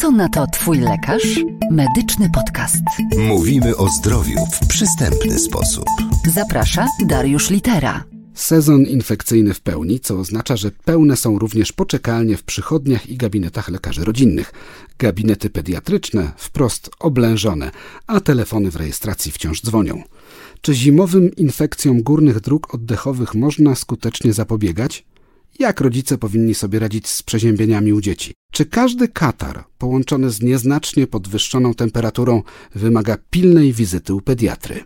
Co na to Twój lekarz? Medyczny podcast. Mówimy o zdrowiu w przystępny sposób. Zaprasza Dariusz Litera. Sezon infekcyjny w pełni, co oznacza, że pełne są również poczekalnie w przychodniach i gabinetach lekarzy rodzinnych. Gabinety pediatryczne wprost oblężone, a telefony w rejestracji wciąż dzwonią. Czy zimowym infekcjom górnych dróg oddechowych można skutecznie zapobiegać? Jak rodzice powinni sobie radzić z przeziębieniami u dzieci? Czy każdy katar połączony z nieznacznie podwyższoną temperaturą wymaga pilnej wizyty u pediatry?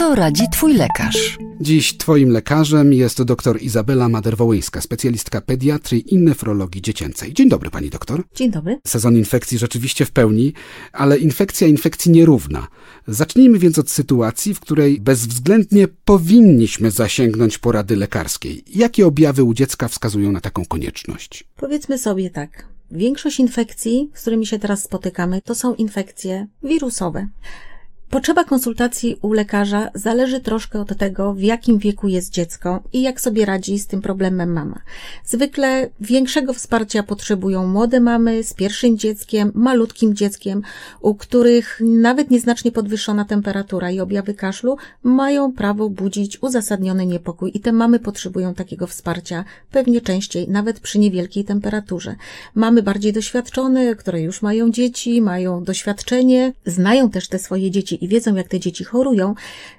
Co radzi Twój lekarz? Dziś Twoim lekarzem jest dr Izabela Maderwołyńska, specjalistka pediatrii i nefrologii dziecięcej. Dzień dobry, pani doktor. Dzień dobry. Sezon infekcji rzeczywiście w pełni, ale infekcja infekcji nierówna. Zacznijmy więc od sytuacji, w której bezwzględnie powinniśmy zasięgnąć porady lekarskiej. Jakie objawy u dziecka wskazują na taką konieczność? Powiedzmy sobie tak. Większość infekcji, z którymi się teraz spotykamy, to są infekcje wirusowe. Potrzeba konsultacji u lekarza zależy troszkę od tego, w jakim wieku jest dziecko i jak sobie radzi z tym problemem mama. Zwykle większego wsparcia potrzebują młode mamy z pierwszym dzieckiem, malutkim dzieckiem, u których nawet nieznacznie podwyższona temperatura i objawy kaszlu mają prawo budzić uzasadniony niepokój i te mamy potrzebują takiego wsparcia pewnie częściej, nawet przy niewielkiej temperaturze. Mamy bardziej doświadczone, które już mają dzieci, mają doświadczenie, znają też te swoje dzieci i wiedzą, jak te dzieci chorują,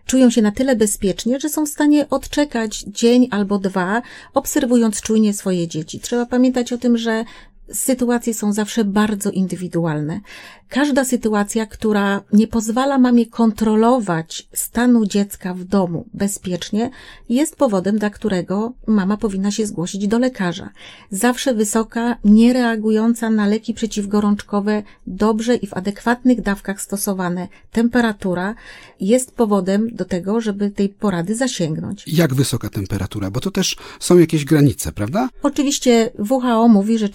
czują się na tyle bezpiecznie, że są w stanie odczekać dzień albo dwa, obserwując czujnie swoje dzieci. Trzeba pamiętać o tym, że sytuacje są zawsze bardzo indywidualne. Każda sytuacja, która nie pozwala mamie kontrolować stanu dziecka w domu bezpiecznie, jest powodem, dla którego mama powinna się zgłosić do lekarza. Zawsze wysoka, niereagująca na leki przeciwgorączkowe, dobrze i w adekwatnych dawkach stosowane temperatura jest powodem do tego, żeby tej porady zasięgnąć. Jak wysoka temperatura? Bo to też są jakieś granice, prawda? Oczywiście WHO mówi, że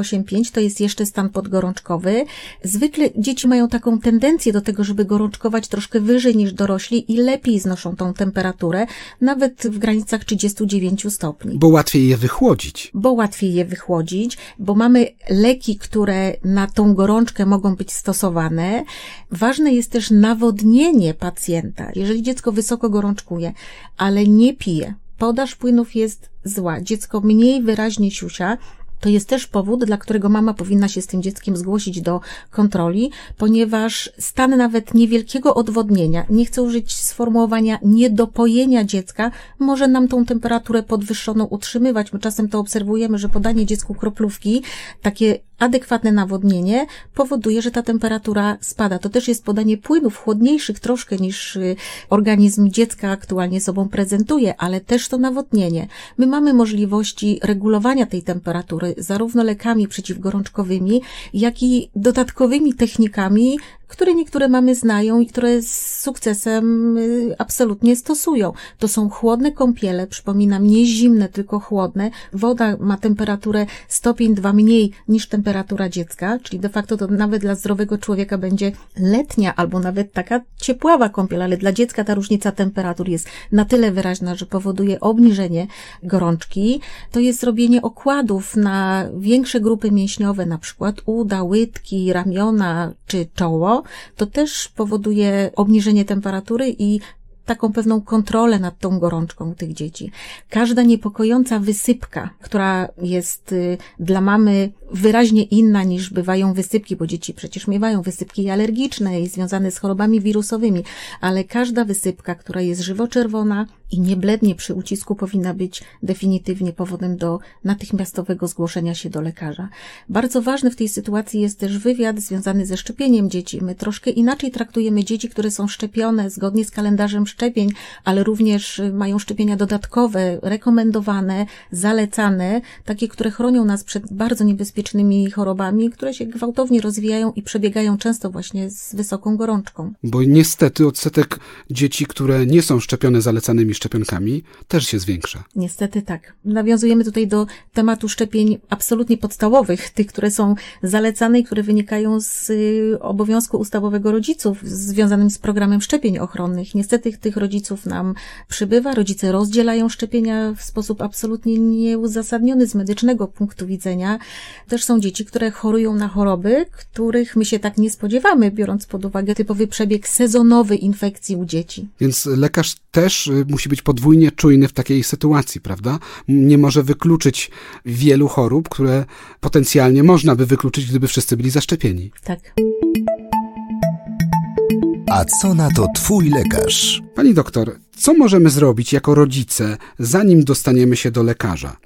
38,5 to jest jeszcze stan podgorączkowy. Zwykle dzieci mają taką tendencję do tego, żeby gorączkować troszkę wyżej niż dorośli i lepiej znoszą tą temperaturę, nawet w granicach 39 stopni. Bo łatwiej je wychłodzić. Bo łatwiej je wychłodzić, bo mamy leki, które na tą gorączkę mogą być stosowane. Ważne jest też nawodnienie pacjenta. Jeżeli dziecko wysoko gorączkuje, ale nie pije, podaż płynów jest zła, dziecko mniej wyraźnie siusia, to jest też powód, dla którego mama powinna się z tym dzieckiem zgłosić do kontroli, ponieważ stan nawet niewielkiego odwodnienia, nie chcę użyć sformułowania niedopojenia dziecka, może nam tą temperaturę podwyższoną utrzymywać. My czasem to obserwujemy, że podanie dziecku kroplówki, takie adekwatne nawodnienie powoduje, że ta temperatura spada. To też jest podanie płynów chłodniejszych troszkę niż y, organizm dziecka aktualnie sobą prezentuje, ale też to nawodnienie. My mamy możliwości regulowania tej temperatury zarówno lekami przeciwgorączkowymi, jak i dodatkowymi technikami, które niektóre mamy znają i które z sukcesem y, absolutnie stosują. To są chłodne kąpiele, przypominam, nie zimne, tylko chłodne. Woda ma temperaturę stopień dwa mniej niż temperatura dziecka, czyli de facto to nawet dla zdrowego człowieka będzie letnia albo nawet taka ciepława kąpiel, ale dla dziecka ta różnica temperatur jest na tyle wyraźna, że powoduje obniżenie gorączki. To jest robienie okładów na większe grupy mięśniowe, na przykład uda, łydki, ramiona czy czoło, to też powoduje obniżenie temperatury i taką pewną kontrolę nad tą gorączką tych dzieci. Każda niepokojąca wysypka, która jest y, dla mamy wyraźnie inna niż bywają wysypki, bo dzieci przecież miewają wysypki alergiczne i związane z chorobami wirusowymi, ale każda wysypka, która jest żywo-czerwona i nie blednie przy ucisku, powinna być definitywnie powodem do natychmiastowego zgłoszenia się do lekarza. Bardzo ważny w tej sytuacji jest też wywiad związany ze szczepieniem dzieci. My troszkę inaczej traktujemy dzieci, które są szczepione zgodnie z kalendarzem szczepień, ale również mają szczepienia dodatkowe, rekomendowane, zalecane, takie, które chronią nas przed bardzo niebezpiecznymi chorobami, które się gwałtownie rozwijają i przebiegają często właśnie z wysoką gorączką. Bo niestety odsetek dzieci, które nie są szczepione zalecanymi szczepionkami, też się zwiększa. Niestety tak. Nawiązujemy tutaj do tematu szczepień absolutnie podstawowych, tych, które są zalecane i które wynikają z y, obowiązku ustawowego rodziców związanym z programem szczepień ochronnych. Niestety tych rodziców nam przybywa, rodzice rozdzielają szczepienia w sposób absolutnie nieuzasadniony z medycznego punktu widzenia. Też są dzieci, które chorują na choroby, których my się tak nie spodziewamy, biorąc pod uwagę typowy przebieg sezonowy infekcji u dzieci. Więc lekarz też y, musi być podwójnie czujny w takiej sytuacji, prawda? Nie może wykluczyć wielu chorób, które potencjalnie można by wykluczyć, gdyby wszyscy byli zaszczepieni. Tak. A co na to Twój lekarz? Pani doktor, co możemy zrobić jako rodzice, zanim dostaniemy się do lekarza?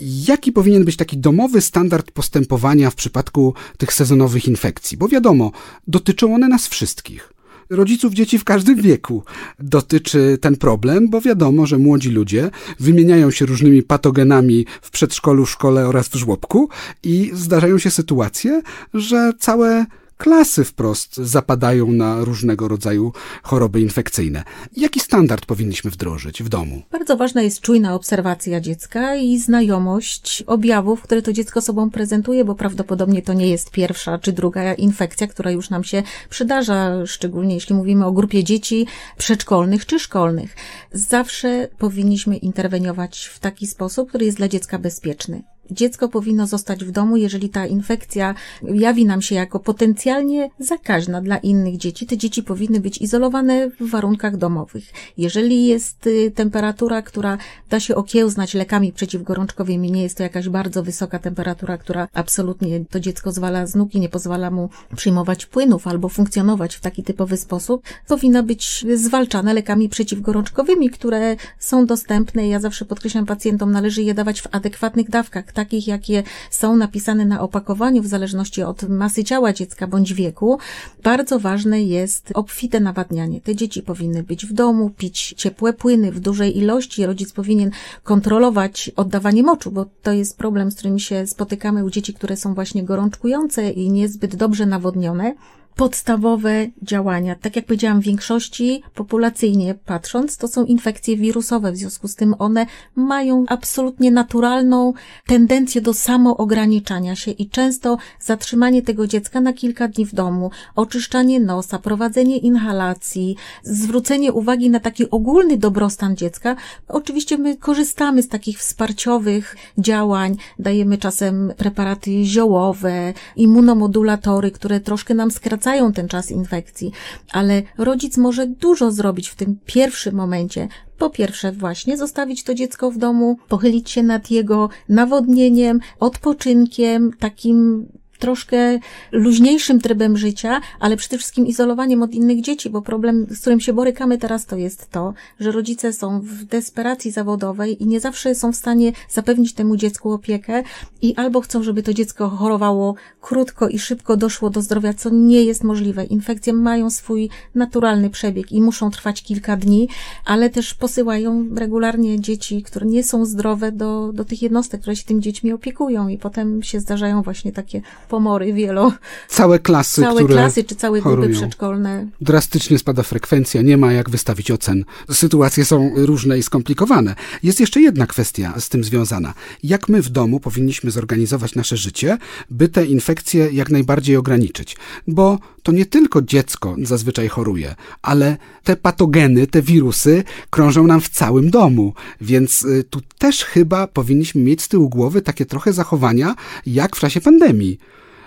Jaki powinien być taki domowy standard postępowania w przypadku tych sezonowych infekcji? Bo wiadomo, dotyczą one nas wszystkich. Rodziców dzieci w każdym wieku dotyczy ten problem, bo wiadomo, że młodzi ludzie wymieniają się różnymi patogenami w przedszkolu, szkole oraz w żłobku i zdarzają się sytuacje, że całe klasy wprost zapadają na różnego rodzaju choroby infekcyjne. Jaki standard powinniśmy wdrożyć w domu? Bardzo ważna jest czujna obserwacja dziecka i znajomość objawów, które to dziecko sobą prezentuje, bo prawdopodobnie to nie jest pierwsza czy druga infekcja, która już nam się przydarza, szczególnie jeśli mówimy o grupie dzieci przedszkolnych czy szkolnych. Zawsze powinniśmy interweniować w taki sposób, który jest dla dziecka bezpieczny dziecko powinno zostać w domu, jeżeli ta infekcja jawi nam się jako potencjalnie zakaźna dla innych dzieci. Te dzieci powinny być izolowane w warunkach domowych. Jeżeli jest y, temperatura, która da się okiełznać lekami przeciwgorączkowymi, nie jest to jakaś bardzo wysoka temperatura, która absolutnie to dziecko zwala z nóg i nie pozwala mu przyjmować płynów albo funkcjonować w taki typowy sposób, powinna być zwalczane lekami przeciwgorączkowymi, które są dostępne. Ja zawsze podkreślam pacjentom, należy je dawać w adekwatnych dawkach takich, jakie są napisane na opakowaniu, w zależności od masy ciała dziecka bądź wieku, bardzo ważne jest obfite nawadnianie. Te dzieci powinny być w domu, pić ciepłe płyny w dużej ilości. Rodzic powinien kontrolować oddawanie moczu, bo to jest problem, z którym się spotykamy u dzieci, które są właśnie gorączkujące i niezbyt dobrze nawodnione podstawowe działania. Tak jak powiedziałam, w większości populacyjnie patrząc, to są infekcje wirusowe, w związku z tym one mają absolutnie naturalną tendencję do samoograniczania się i często zatrzymanie tego dziecka na kilka dni w domu, oczyszczanie nosa, prowadzenie inhalacji, zwrócenie uwagi na taki ogólny dobrostan dziecka. Oczywiście my korzystamy z takich wsparciowych działań, dajemy czasem preparaty ziołowe, immunomodulatory, które troszkę nam skracają skracają ten czas infekcji, ale rodzic może dużo zrobić w tym pierwszym momencie. Po pierwsze, właśnie zostawić to dziecko w domu, pochylić się nad jego nawodnieniem, odpoczynkiem, takim troszkę luźniejszym trybem życia, ale przede wszystkim izolowaniem od innych dzieci, bo problem, z którym się borykamy teraz, to jest to, że rodzice są w desperacji zawodowej i nie zawsze są w stanie zapewnić temu dziecku opiekę i albo chcą, żeby to dziecko chorowało krótko i szybko doszło do zdrowia, co nie jest możliwe. Infekcje mają swój naturalny przebieg i muszą trwać kilka dni, ale też posyłają regularnie dzieci, które nie są zdrowe do, do tych jednostek, które się tym dziećmi opiekują i potem się zdarzają właśnie takie pomory wielo. Całe klasy, całe które klasy czy całe grupy chorują. przedszkolne. Drastycznie spada frekwencja, nie ma jak wystawić ocen. Sytuacje są różne i skomplikowane. Jest jeszcze jedna kwestia z tym związana. Jak my w domu powinniśmy zorganizować nasze życie, by te infekcje jak najbardziej ograniczyć? Bo to nie tylko dziecko zazwyczaj choruje, ale te patogeny, te wirusy krążą nam w całym domu, więc y, tu też chyba powinniśmy mieć z tyłu głowy takie trochę zachowania jak w czasie pandemii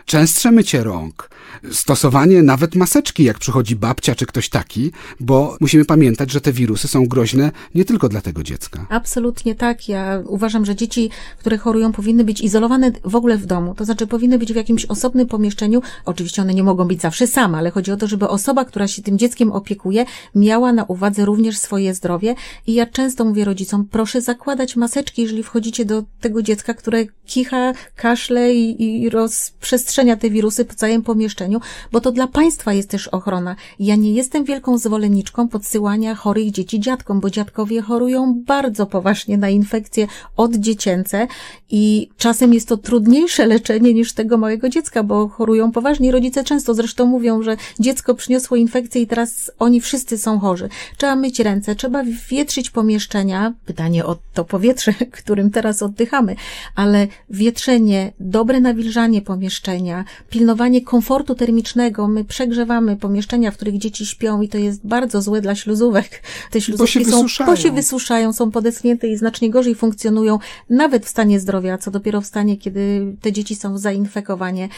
częstsze mycie rąk, stosowanie nawet maseczki, jak przychodzi babcia czy ktoś taki, bo musimy pamiętać, że te wirusy są groźne nie tylko dla tego dziecka. Absolutnie tak. Ja uważam, że dzieci, które chorują, powinny być izolowane w ogóle w domu. To znaczy powinny być w jakimś osobnym pomieszczeniu. Oczywiście one nie mogą być zawsze same, ale chodzi o to, żeby osoba, która się tym dzieckiem opiekuje, miała na uwadze również swoje zdrowie. I ja często mówię rodzicom, proszę zakładać maseczki, jeżeli wchodzicie do tego dziecka, które kicha, kaszle i, i rozprzestrzenia te wirusy po całym pomieszczeniu, bo to dla państwa jest też ochrona. Ja nie jestem wielką zwolenniczką podsyłania chorych dzieci dziadkom, bo dziadkowie chorują bardzo poważnie na infekcje oddziecięce i czasem jest to trudniejsze leczenie niż tego małego dziecka, bo chorują poważnie. Rodzice często zresztą mówią, że dziecko przyniosło infekcję i teraz oni wszyscy są chorzy. Trzeba myć ręce, trzeba wietrzyć pomieszczenia. Pytanie o to powietrze, którym teraz oddychamy, ale wietrzenie, dobre nawilżanie pomieszczenia, nakażenia, pilnowanie komfortu termicznego. My przegrzewamy pomieszczenia, w których dzieci śpią i to jest bardzo złe dla śluzówek. Te śluzówki się są, wysuszają. bo się wysuszają, są podeschnięte i znacznie gorzej funkcjonują, nawet w stanie zdrowia, co dopiero w stanie, kiedy te dzieci są zainfekowane.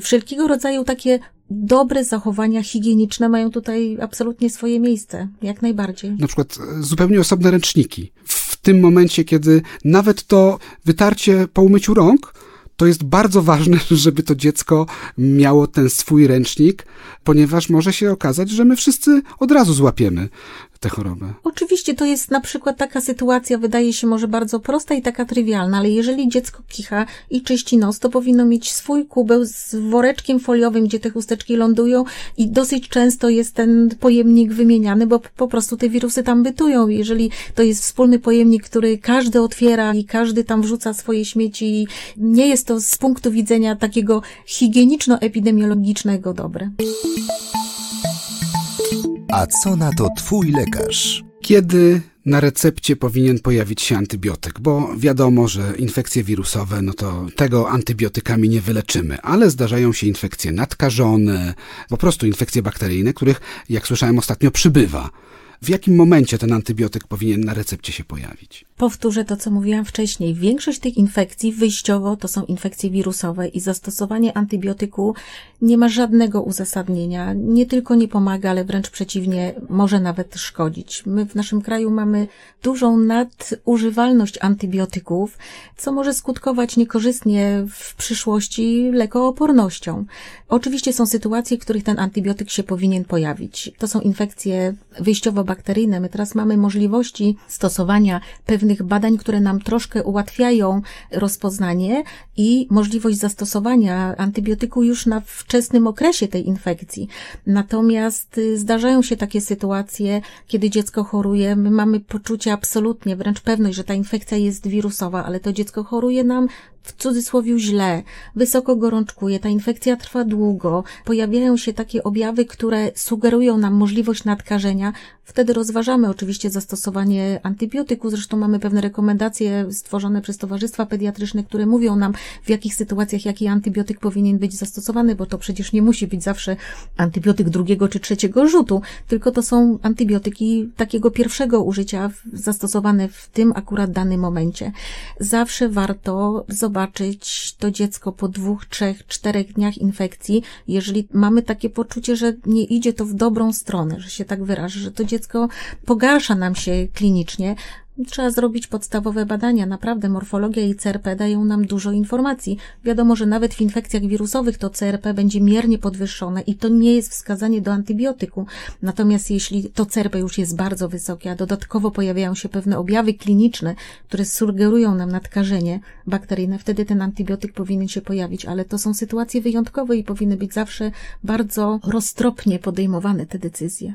Wszelkiego rodzaju takie dobre zachowania higieniczne mają tutaj absolutnie swoje miejsce, jak najbardziej. Na przykład e, zupełnie osobne ręczniki. W tym momencie, kiedy nawet to wytarcie po umyciu rąk, to jest bardzo ważne, żeby to dziecko miało ten swój ręcznik, ponieważ może się okazać, że my wszyscy od razu złapiemy tę chorobę. Oczywiście to jest na przykład taka sytuacja, wydaje się może bardzo prosta i taka trywialna, ale jeżeli dziecko kicha i czyści nos, to powinno mieć swój kubeł z woreczkiem foliowym, gdzie te chusteczki lądują i dosyć często jest ten pojemnik wymieniany, bo po prostu te wirusy tam bytują. Jeżeli to jest wspólny pojemnik, który każdy otwiera i każdy tam wrzuca swoje śmieci, nie jest to z punktu widzenia takiego higieniczno-epidemiologicznego dobre. A co na to twój lekarz? Kiedy na recepcie powinien pojawić się antybiotyk, bo wiadomo, że infekcje wirusowe, no to tego antybiotykami nie wyleczymy, ale zdarzają się infekcje nadkażone, po prostu infekcje bakteryjne, których, jak słyszałem ostatnio, przybywa. W jakim momencie ten antybiotyk powinien na recepcie się pojawić? Powtórzę to, co mówiłam wcześniej. Większość tych infekcji wyjściowo to są infekcje wirusowe i zastosowanie antybiotyku nie ma żadnego uzasadnienia. Nie tylko nie pomaga, ale wręcz przeciwnie, może nawet szkodzić. My w naszym kraju mamy dużą nadużywalność antybiotyków, co może skutkować niekorzystnie w przyszłości lekoopornością. Oczywiście są sytuacje, w których ten antybiotyk się powinien pojawić. To są infekcje wyjściowo-bakteryjne. My teraz mamy możliwości stosowania pewnych badań, które nam troszkę ułatwiają rozpoznanie i możliwość zastosowania antybiotyku już na wczesnym okresie tej infekcji. Natomiast y, zdarzają się takie sytuacje, kiedy dziecko choruje, my mamy poczucie absolutnie, wręcz pewność, że ta infekcja jest wirusowa, ale to dziecko choruje nam w cudzysłowie źle, wysoko gorączkuje, ta infekcja trwa długo, pojawiają się takie objawy, które sugerują nam możliwość nadkażenia. Wtedy rozważamy oczywiście zastosowanie antybiotyku, zresztą mamy pewne rekomendacje stworzone przez towarzystwa pediatryczne, które mówią nam, w jakich sytuacjach jaki antybiotyk powinien być zastosowany, bo to przecież nie musi być zawsze antybiotyk drugiego czy trzeciego rzutu, tylko to są antybiotyki takiego pierwszego użycia zastosowane w tym akurat danym momencie. Zawsze warto zobaczyć, zobaczyć to dziecko po dwóch, trzech, czterech dniach infekcji, jeżeli mamy takie poczucie, że nie idzie to w dobrą stronę, że się tak wyrażę, że to dziecko pogarsza nam się klinicznie, Trzeba zrobić podstawowe badania. Naprawdę morfologia i CRP dają nam dużo informacji. Wiadomo, że nawet w infekcjach wirusowych to CRP będzie miernie podwyższone i to nie jest wskazanie do antybiotyku. Natomiast jeśli to CRP już jest bardzo wysokie, a dodatkowo pojawiają się pewne objawy kliniczne, które sugerują nam nadkażenie bakteryjne, wtedy ten antybiotyk powinien się pojawić, ale to są sytuacje wyjątkowe i powinny być zawsze bardzo roztropnie podejmowane te decyzje.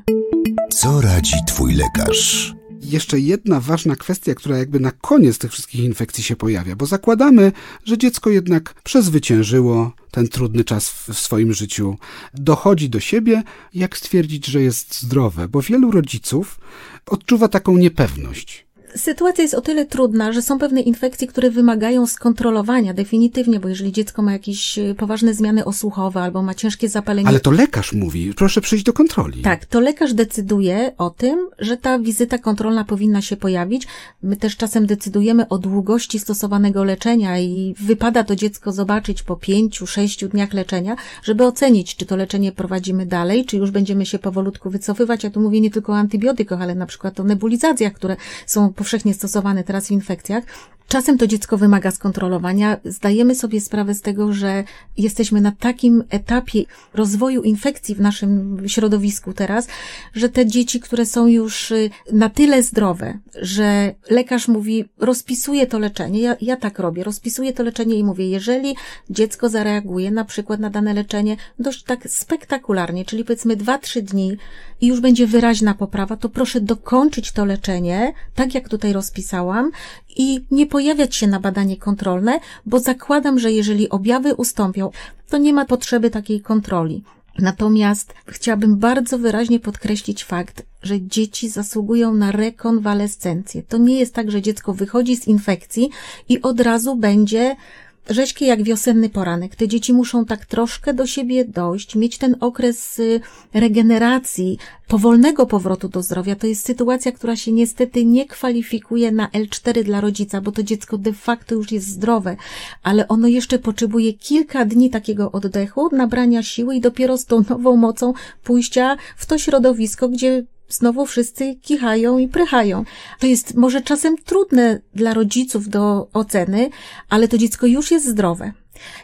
Co radzi twój lekarz? Jeszcze jedna ważna kwestia, która jakby na koniec tych wszystkich infekcji się pojawia, bo zakładamy, że dziecko jednak przezwyciężyło ten trudny czas w swoim życiu, dochodzi do siebie, jak stwierdzić, że jest zdrowe, bo wielu rodziców odczuwa taką niepewność sytuacja jest o tyle trudna, że są pewne infekcje, które wymagają skontrolowania definitywnie, bo jeżeli dziecko ma jakieś y, poważne zmiany osłuchowe albo ma ciężkie zapalenie. Ale to lekarz mówi, proszę przyjść do kontroli. Tak, to lekarz decyduje o tym, że ta wizyta kontrolna powinna się pojawić. My też czasem decydujemy o długości stosowanego leczenia i wypada to dziecko zobaczyć po pięciu, sześciu dniach leczenia, żeby ocenić, czy to leczenie prowadzimy dalej, czy już będziemy się powolutku wycofywać. Ja tu mówię nie tylko o antybiotykach, ale na przykład o nebulizacjach, które są powszechnie stosowane teraz w infekcjach, Czasem to dziecko wymaga skontrolowania. Zdajemy sobie sprawę z tego, że jesteśmy na takim etapie rozwoju infekcji w naszym środowisku teraz, że te dzieci, które są już y, na tyle zdrowe, że lekarz mówi, rozpisuje to leczenie, ja, ja tak robię, rozpisuję to leczenie i mówię, jeżeli dziecko zareaguje na przykład na dane leczenie dość tak spektakularnie, czyli powiedzmy dwa, trzy dni i już będzie wyraźna poprawa, to proszę dokończyć to leczenie, tak jak tutaj rozpisałam i nie pojawiać się na badanie kontrolne, bo zakładam, że jeżeli objawy ustąpią, to nie ma potrzeby takiej kontroli. Natomiast chciałabym bardzo wyraźnie podkreślić fakt, że dzieci zasługują na rekonwalescencję. To nie jest tak, że dziecko wychodzi z infekcji i od razu będzie rzeźkie jak wiosenny poranek. Te dzieci muszą tak troszkę do siebie dojść, mieć ten okres y, regeneracji, powolnego powrotu do zdrowia. To jest sytuacja, która się niestety nie kwalifikuje na L4 dla rodzica, bo to dziecko de facto już jest zdrowe, ale ono jeszcze potrzebuje kilka dni takiego oddechu, nabrania siły i dopiero z tą nową mocą pójścia w to środowisko, gdzie znowu wszyscy kichają i prychają. To jest może czasem trudne dla rodziców do oceny, ale to dziecko już jest zdrowe.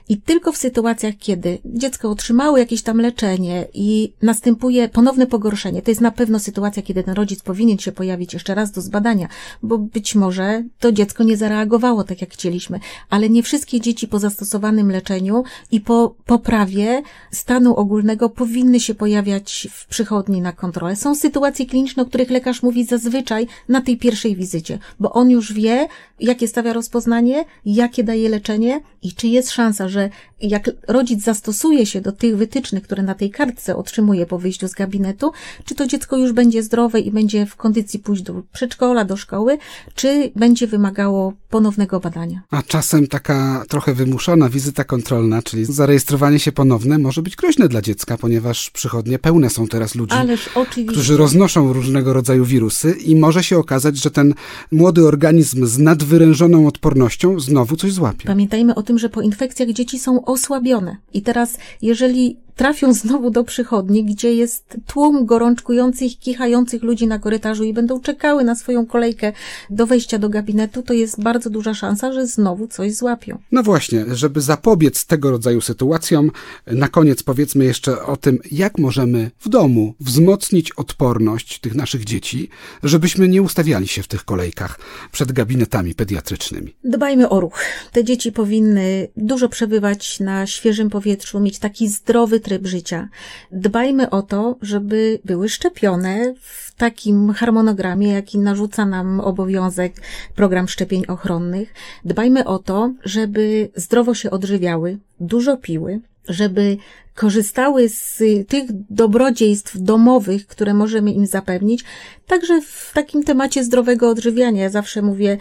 I tylko w sytuacjach, kiedy dziecko otrzymało jakieś tam leczenie i następuje ponowne pogorszenie, to jest na pewno sytuacja, kiedy ten rodzic powinien się pojawić jeszcze raz do zbadania, bo być może to dziecko nie zareagowało tak, jak chcieliśmy. Ale nie wszystkie dzieci po zastosowanym leczeniu i po poprawie stanu ogólnego powinny się pojawiać w przychodni na kontrolę. Są sytuacje kliniczne, o których lekarz mówi zazwyczaj na tej pierwszej wizycie, bo on już wie, jakie stawia rozpoznanie, jakie daje leczenie i czy jest szansa, że jak rodzic zastosuje się do tych wytycznych, które na tej kartce otrzymuje po wyjściu z gabinetu, czy to dziecko już będzie zdrowe i będzie w kondycji pójść do przedszkola, do szkoły, czy będzie wymagało ponownego badania. A czasem taka trochę wymuszona wizyta kontrolna, czyli zarejestrowanie się ponowne, może być groźne dla dziecka, ponieważ przychodnie pełne są teraz ludzi, którzy roznoszą różnego rodzaju wirusy i może się okazać, że ten młody organizm z nadwyrężoną odpornością znowu coś złapie. Pamiętajmy o tym, że po infekcjach dzieci są osłabione. I teraz, jeżeli trafią znowu do przychodni, gdzie jest tłum gorączkujących, kichających ludzi na korytarzu i będą czekały na swoją kolejkę do wejścia do gabinetu, to jest bardzo duża szansa, że znowu coś złapią. No właśnie, żeby zapobiec tego rodzaju sytuacjom, na koniec powiedzmy jeszcze o tym, jak możemy w domu wzmocnić odporność tych naszych dzieci, żebyśmy nie ustawiali się w tych kolejkach przed gabinetami pediatrycznymi. Dbajmy o ruch. Te dzieci powinny dużo przebywać na świeżym powietrzu, mieć taki zdrowy tryb życia. Dbajmy o to, żeby były szczepione w takim harmonogramie, jaki narzuca nam obowiązek program szczepień ochronnych. Dbajmy o to, żeby zdrowo się odżywiały, dużo piły, żeby korzystały z tych dobrodziejstw domowych, które możemy im zapewnić, także w takim temacie zdrowego odżywiania. Ja zawsze mówię,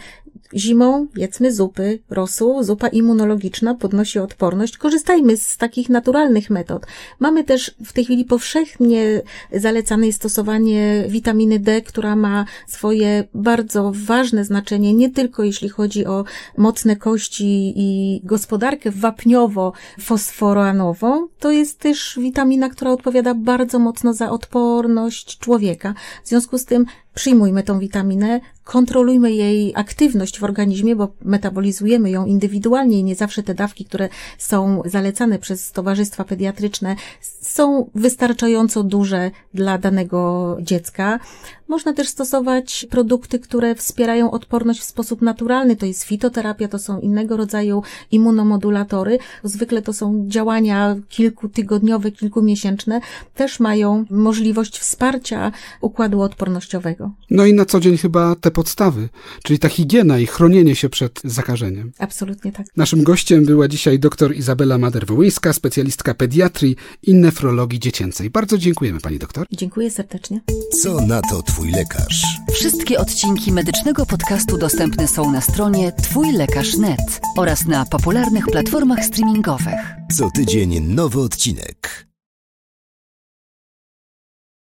zimą jedzmy zupy, rosół, zupa immunologiczna podnosi odporność. Korzystajmy z takich naturalnych metod. Mamy też w tej chwili powszechnie zalecane stosowanie witaminy D, która ma swoje bardzo ważne znaczenie, nie tylko jeśli chodzi o mocne kości i gospodarkę wapniowo-fosforanową, to jest też witamina, która odpowiada bardzo mocno za odporność człowieka. W związku z tym przyjmujmy tą witaminę, kontrolujmy jej aktywność w organizmie, bo metabolizujemy ją indywidualnie i nie zawsze te dawki, które są zalecane przez towarzystwa pediatryczne, są wystarczająco duże dla danego dziecka. Można też stosować produkty, które wspierają odporność w sposób naturalny. To jest fitoterapia, to są innego rodzaju immunomodulatory. Zwykle to są działania kilkutygodniowe, kilkumiesięczne. Też mają możliwość wsparcia układu odpornościowego. No i na co dzień chyba te podstawy, czyli ta higiena i chronienie się przed zakażeniem. Absolutnie tak. Naszym gościem była dzisiaj dr Izabela Mader-Wołyńska, specjalistka pediatrii i nefrologii dziecięcej. Bardzo dziękujemy pani doktor. Dziękuję serdecznie. Co na to twój lekarz? Wszystkie odcinki medycznego podcastu dostępne są na stronie twójlekarz.net oraz na popularnych platformach streamingowych. Co tydzień nowy odcinek.